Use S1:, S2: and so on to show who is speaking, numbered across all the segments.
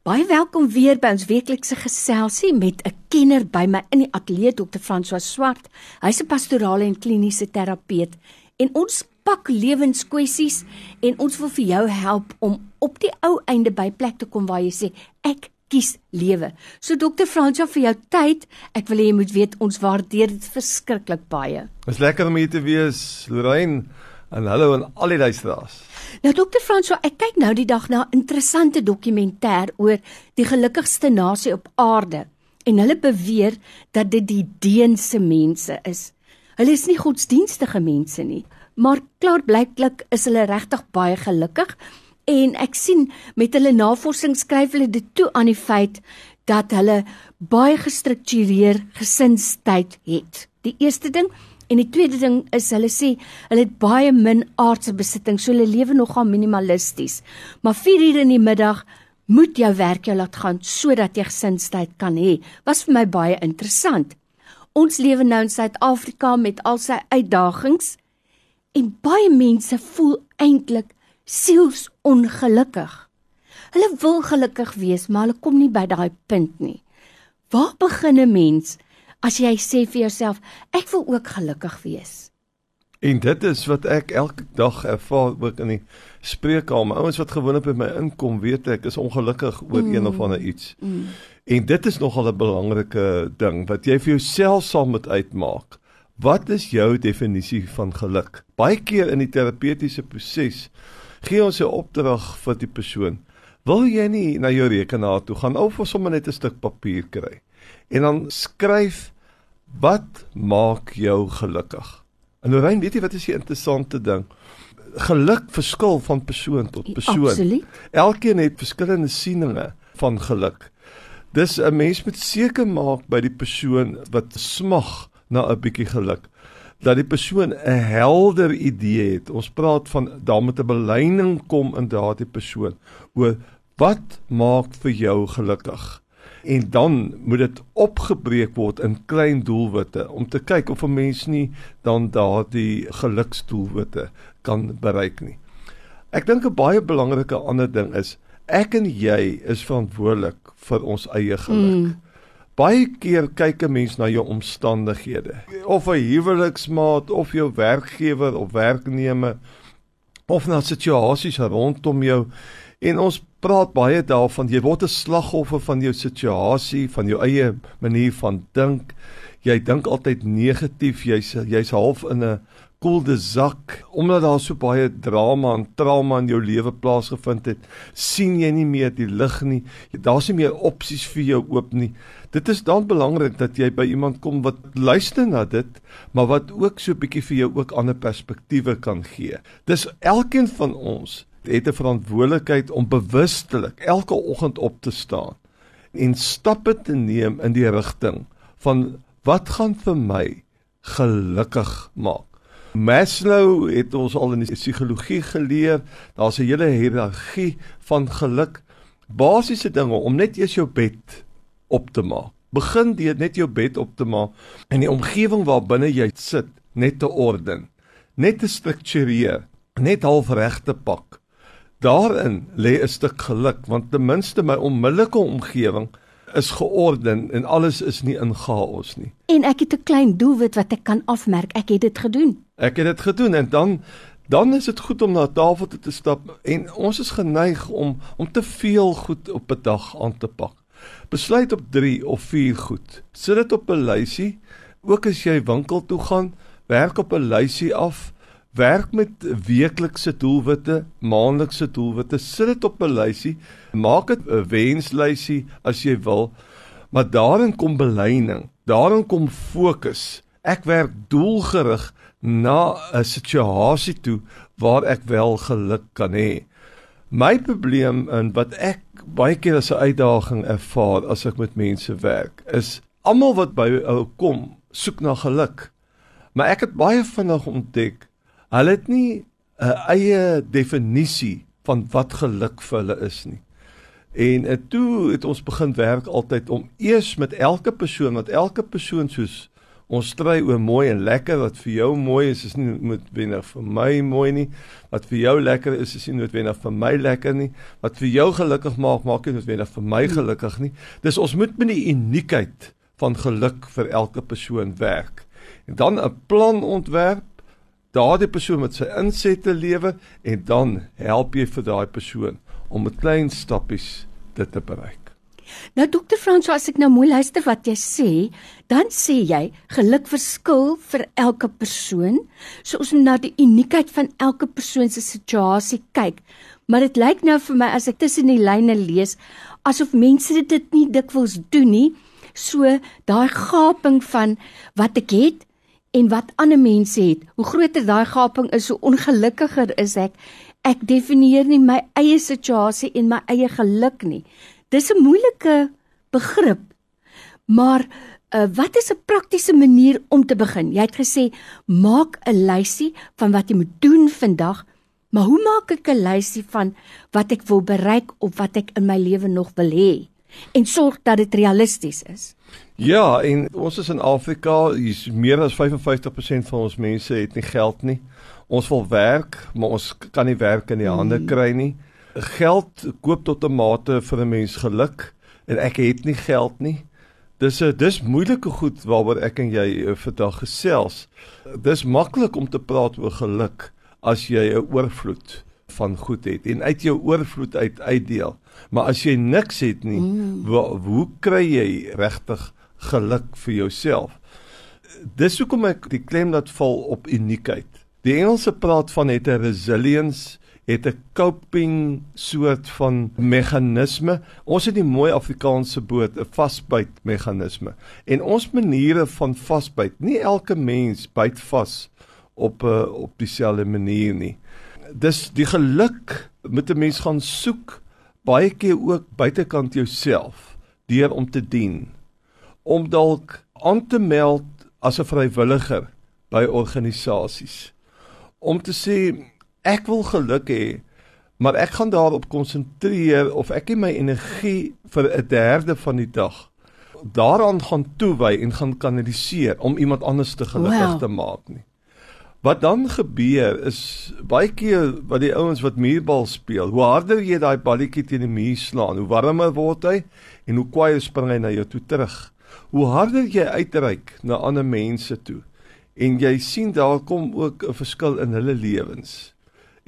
S1: Baie welkom weer by ons weeklikse geselsie met 'n kenner by my in die ateljee Dr. François Swart. Hy's 'n pastorale en kliniese terapeut en ons pak lewenskwessies en ons wil vir jou help om op die ou einde by plek te kom waar jy sê ek kies lewe. So Dr. François vir jou tyd. Ek wil hê jy moet weet ons waardeer dit verskriklik baie.
S2: Dit is lekker om hier te wees, Lorraine. En hallo aan al die luisteraars.
S1: Nou dokter Franswa, ek kyk nou die dag na 'n interessante dokumentêr oor die gelukkigste nasie op aarde en hulle beweer dat dit die Deense mense is. Hulle is nie godsdienstige mense nie, maar klaarblyklik is hulle regtig baie gelukkig en ek sien met hulle navorsing skryf hulle dit toe aan die feit dat hulle baie gestruktureer gesinstyd het. Die eerste ding En die tweede ding is hulle sê hulle het baie min aardse besittings, so hulle lewe nogal minimalisties. Maar 4 ure in die middag moet jou werk jou laat gaan sodat jy gesinstyd kan hê. Was vir my baie interessant. Ons lewe nou in Suid-Afrika met al sy uitdagings en baie mense voel eintlik siels ongelukkig. Hulle wil gelukkig wees, maar hulle kom nie by daai punt nie. Waar begin 'n mens? As jy sê vir jouself ek wil ook gelukkig wees.
S2: En dit is wat ek elke dag ervaar ook in die spreekkamer. Ouens wat gewoonlik by my inkom, weet ek is ongelukkig oor mm. een of ander iets. Mm. En dit is nogal 'n belangrike ding wat jy vir jouself sal moet uitmaak. Wat is jou definisie van geluk? Baie keer in die terapeutiese proses gee ons 'n opdrag vir die persoon. Wil jy nie na jou rekenaar toe gaan of sommer net 'n stuk papier kry? En dan skryf wat maak jou gelukkig. En Lorraine, weet jy wat is die interessante ding? Geluk verskil van persoon tot persoon.
S1: Absoluut.
S2: Elkeen het verskillende sieninge van geluk. Dis 'n mens moet seker maak by die persoon wat smag na 'n bietjie geluk dat die persoon 'n helder idee het. Ons praat van daar moet 'n beleining kom in daardie persoon oor wat maak vir jou gelukkig en dan moet dit opgebreek word in klein doelwitte om te kyk of 'n mens nie dan daardie geluksdoelwitte kan bereik nie. Ek dink 'n baie belangrike ander ding is ek en jy is verantwoordelik vir ons eie geluk. Mm. Baie keer kyk 'n mens na jou omstandighede, of 'n huweliksmaat of jou werkgewer of werknemer of na situasies rondom jou En ons praat baie daarvan jy word 'n slagoffer van jou situasie, van jou eie manier van dink. Jy dink altyd negatief, jy's jy's half in 'n koelde sak omdat daar so baie drama en trauma in jou lewe plaasgevind het. sien jy nie meer die lig nie. Daar's nie meer opsies vir jou oop nie. Dit is dan belangrik dat jy by iemand kom wat luister na dit, maar wat ook so 'n bietjie vir jou ook ander perspektiewe kan gee. Dis elkeen van ons het 'n verantwoordelikheid om bewustelik elke oggend op te staan en stappe te neem in die rigting van wat gaan vir my gelukkig maak. Maslow het ons al in die psigologie geleer, daar's 'n hele hiërargie van geluk. Basiese dinge om net eers jou bed op te maak. Begin deur net jou bed op te maak en die omgewing waarbinne jy sit net te orden, net te struktureer, net half reg te pak Daarin lê 'n stuk geluk want ten minste my onmiddellike omgewing is georden en alles is nie in chaos nie.
S1: En ek het 'n klein doelwit wat ek kan afmerk. Ek het dit gedoen.
S2: Ek het dit gedoen en dan dan is dit goed om na tafel toe te stap en ons is geneig om om te veel goed op 'n dag aan te pak. Besluit op 3 of 4 goed. Sit dit op 'n lysie. Ook as jy winkel toe gaan, werk op 'n lysie af werk met weeklikse doelwitte, maandelikse doelwitte, sit dit op 'n lysie, maak dit 'n wenslysie as jy wil, maar daarin kom beleining, daarin kom fokus. Ek werk doelgerig na 'n situasie toe waar ek wel geluk kan hê. My probleem en wat ek baie keer as 'n uitdaging ervaar as ek met mense werk, is almal wat by ou kom, soek na geluk. Maar ek het baie vinnig ontdek Hulle het nie 'n eie definisie van wat geluk vir hulle is nie. En uh, toe het ons begin werk altyd om eers met elke persoon wat elke persoon soos Ons stry oor mooi en lekker wat vir jou mooi is is nie noodwendig vir my mooi nie. Wat vir jou lekker is is nie noodwendig vir my lekker nie. Wat vir jou gelukkig maak maak nie noodwendig vir my gelukkig nie. Dis ons moet met die uniekheid van geluk vir elke persoon werk. En dan 'n plan ontwerp daardie persoon met sy insette lewe en dan help jy vir daai persoon om met klein stappies dit te bereik.
S1: Nou dokter Frans, as ek nou mooi luister wat jy sê, dan sê jy geluk verskil vir elke persoon. So ons moet na die uniekheid van elke persoon se situasie kyk. Maar dit lyk nou vir my as ek tussen die lyne lees asof mense dit nie dikwels doen nie. So daai gaping van wat ek het en wat ander mense het. Hoe groter daai gaping is, hoe ongelukkiger is ek. Ek definieer nie my eie situasie en my eie geluk nie. Dis 'n moeilike begrip. Maar uh, wat is 'n praktiese manier om te begin? Jy het gesê maak 'n lysie van wat jy moet doen vandag, maar hoe maak ek 'n lysie van wat ek wil bereik of wat ek in my lewe nog wil hê? En sorg dat dit realisties is.
S2: Ja, en ons is in Afrika, hier's meer as 55% van ons mense het nie geld nie. Ons wil werk, maar ons kan nie werk in die hande hmm. kry nie. Geld koop tot 'n mate vir 'n mens geluk en ek het nie geld nie. Dis 'n dis moeilike goed waaroor ek en jy eh, vandag gesels. Dis maklik om te praat oor geluk as jy 'n oorvloed van goed het en uit jou oorvloed uit uitdeel. Maar as jy niks het nie, mm. wo, hoe kry jy regtig geluk vir jouself? Dis hoekom ek die klem laat val op uniekheid. Die Engelse praat van het 'n resilience het 'n coping soort van meganisme. Ons het die mooi Afrikaanse woord 'n vasbyt meganisme. En ons maniere van vasbyt, nie elke mens byt vas op 'n uh, op dieselfde manier nie. Dis die geluk met 'n mens gaan soek baie keer ook buitekant jouself deur om te dien. Om dalk aan te meld as 'n vrywilliger by organisasies. Om te sê ek wil geluk hê, maar ek gaan daarop konsentreer of ek my energie vir 'n derde van die dag daaraan gaan toewy en gaan kanaliseer om iemand anders te gelukkig wow. te maak nie. Wat dan gebeur is baie keer wat die ouens wat muurbal speel, hoe harder jy daai balletjie teen die muur slaan, hoe warmer word hy en hoe kwaier spring hy na jou toe terug. Hoe harder jy uitreik na ander mense toe en jy sien daar kom ook 'n verskil in hulle lewens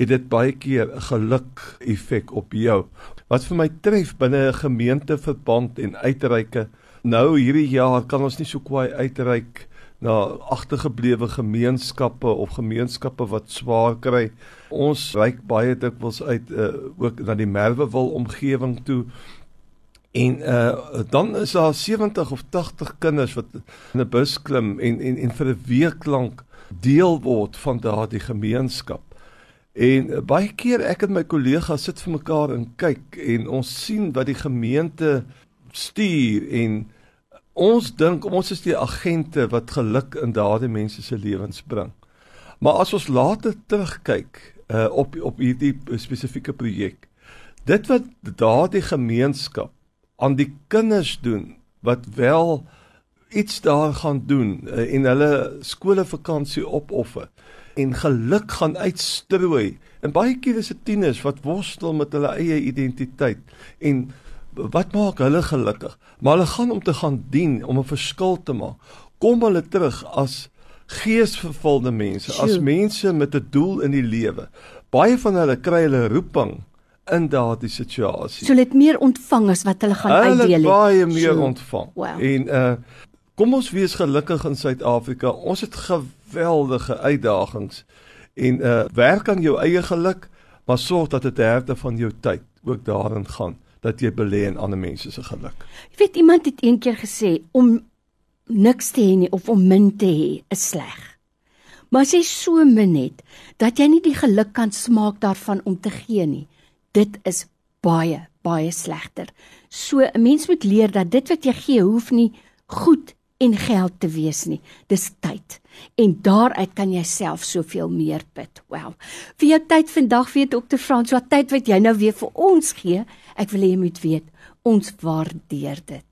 S2: het dit baie keer 'n geluk effek op jou. Wat vir my tref binne 'n gemeenteverband en uitreike. Nou hierdie jaar kan ons nie so kwai uitreik na agtergeblewe gemeenskappe of gemeenskappe wat swaar kry. Ons reik baie dikwels uit uh, ook na die Merwewil omgewing toe. En uh dan is daar 70 of 80 kinders wat in 'n bus klim en en en vir 'n week lank deel word van daardie gemeenskap. En uh, baie keer ek en my kollegas sit vir mekaar en kyk en ons sien wat die gemeente stuur en ons dink ons is die agente wat geluk in daardie mense se lewens bring. Maar as ons later terugkyk uh, op op hierdie spesifieke projek, dit wat daardie gemeenskap aan die kinders doen wat wel iets daar gaan doen uh, en hulle skole vakansie opoffer en geluk gaan uitstrooi. En baie keer is dit tieners wat worstel met hulle eie identiteit en wat maak hulle gelukkig? Maar hulle gaan om te gaan dien, om 'n verskil te maak. Kom hulle terug as geesvervulde mense, as mense met 'n doel in die lewe. Baie van hulle kry hulle roeping in daardie situasie.
S1: So dit meer ontvang as wat hulle gaan hulle uitdeel.
S2: Hulle baie meer so. ontvang. Wow. En uh kom ons wees gelukkig in Suid-Afrika. Ons het geweldige uitdagings en uh werk aan jou eie geluk, maar sorg dat 'n derde van jou tyd ook daarin gaan dat jy belê in ander mense se geluk.
S1: Jy weet iemand het eendag gesê om niks te hê nie of om min te hê is sleg. Maar as jy so min het dat jy nie die geluk kan smaak daarvan om te gee nie, dit is baie baie slegter. So 'n mens moet leer dat dit wat jy gee hoef nie goed en geld te wees nie. Dis tyd. En daaruit kan jy self soveel meer put. Wel. Vir jou tyd vandag weet Dr. Frans, wat tyd wat jy nou weer vir ons gee. Ek wil hê jy moet weet, ons waardeer dit.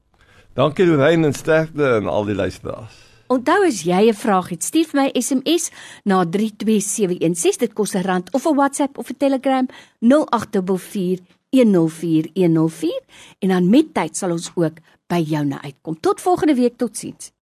S2: Dankie Lorraine en sterkte aan al die luisteraars.
S1: Onthou as jy 'n vraag het, stuur my SMS na 32716. Dit kos 'n rand of 'n WhatsApp of 'n Telegram 0824 104104 en dan met tyd sal ons ook by jou na uitkom. Tot volgende week, totsiens.